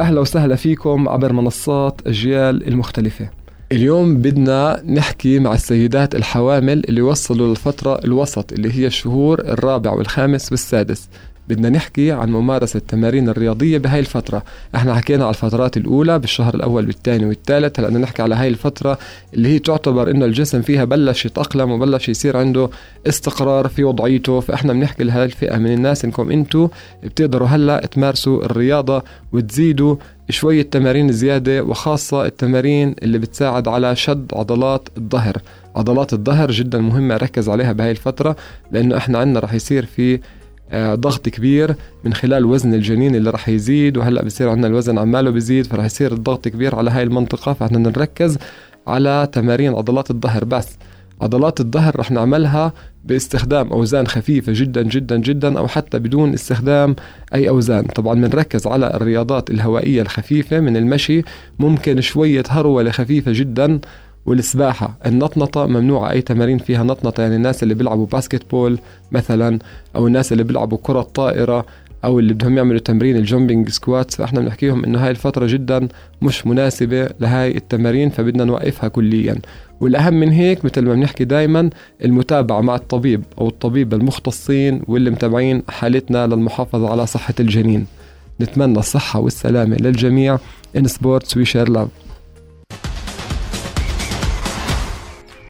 أهلا وسهلا فيكم عبر منصات أجيال المختلفة. اليوم بدنا نحكي مع السيدات الحوامل اللي وصلوا للفترة الوسط اللي هي الشهور الرابع والخامس والسادس. بدنا نحكي عن ممارسة التمارين الرياضية بهاي الفترة. إحنا حكينا على الفترات الأولى بالشهر الأول والثاني والثالث هلأ بدنا نحكي على هاي الفترة اللي هي تعتبر إنه الجسم فيها بلش يتأقلم وبلش يصير عنده استقرار في وضعيته. فاحنا بنحكي لهاي الفئة من الناس إنكم أنتوا بتقدروا هلأ تمارسوا الرياضة وتزيدوا شوية تمارين زيادة وخاصة التمارين اللي بتساعد على شد عضلات الظهر. عضلات الظهر جدا مهمة ركز عليها بهاي الفترة لأنه إحنا عندنا رح يصير في ضغط كبير من خلال وزن الجنين اللي راح يزيد وهلأ بصير عندنا الوزن عماله بيزيد فراح يصير الضغط كبير على هاي المنطقة فإحنا نركز على تمارين عضلات الظهر بس. عضلات الظهر رح نعملها باستخدام أوزان خفيفة جدا جدا جدا أو حتى بدون استخدام أي أوزان. طبعا بنركز على الرياضات الهوائية الخفيفة من المشي ممكن شوية هروله خفيفه جدا والسباحة. النطنطة ممنوعة أي تمارين فيها نطنطة يعني الناس اللي بيلعبوا basketball مثلا أو الناس اللي بيلعبوا كرة طائرة أو اللي بدهم يعملوا تمرين ال jumping squat فإحنا بنحكيهم إنه هاي الفترة جدا مش مناسبة لهاي التمارين فبدنا نوقفها كليا. والأهم من هيك مثل ما بنحكي دايما المتابعة مع الطبيب أو الطبيب المختصين واللي متابعين حالتنا للمحافظة على صحة الجنين. نتمنى الصحة والسلامة للجميع in sports we share love.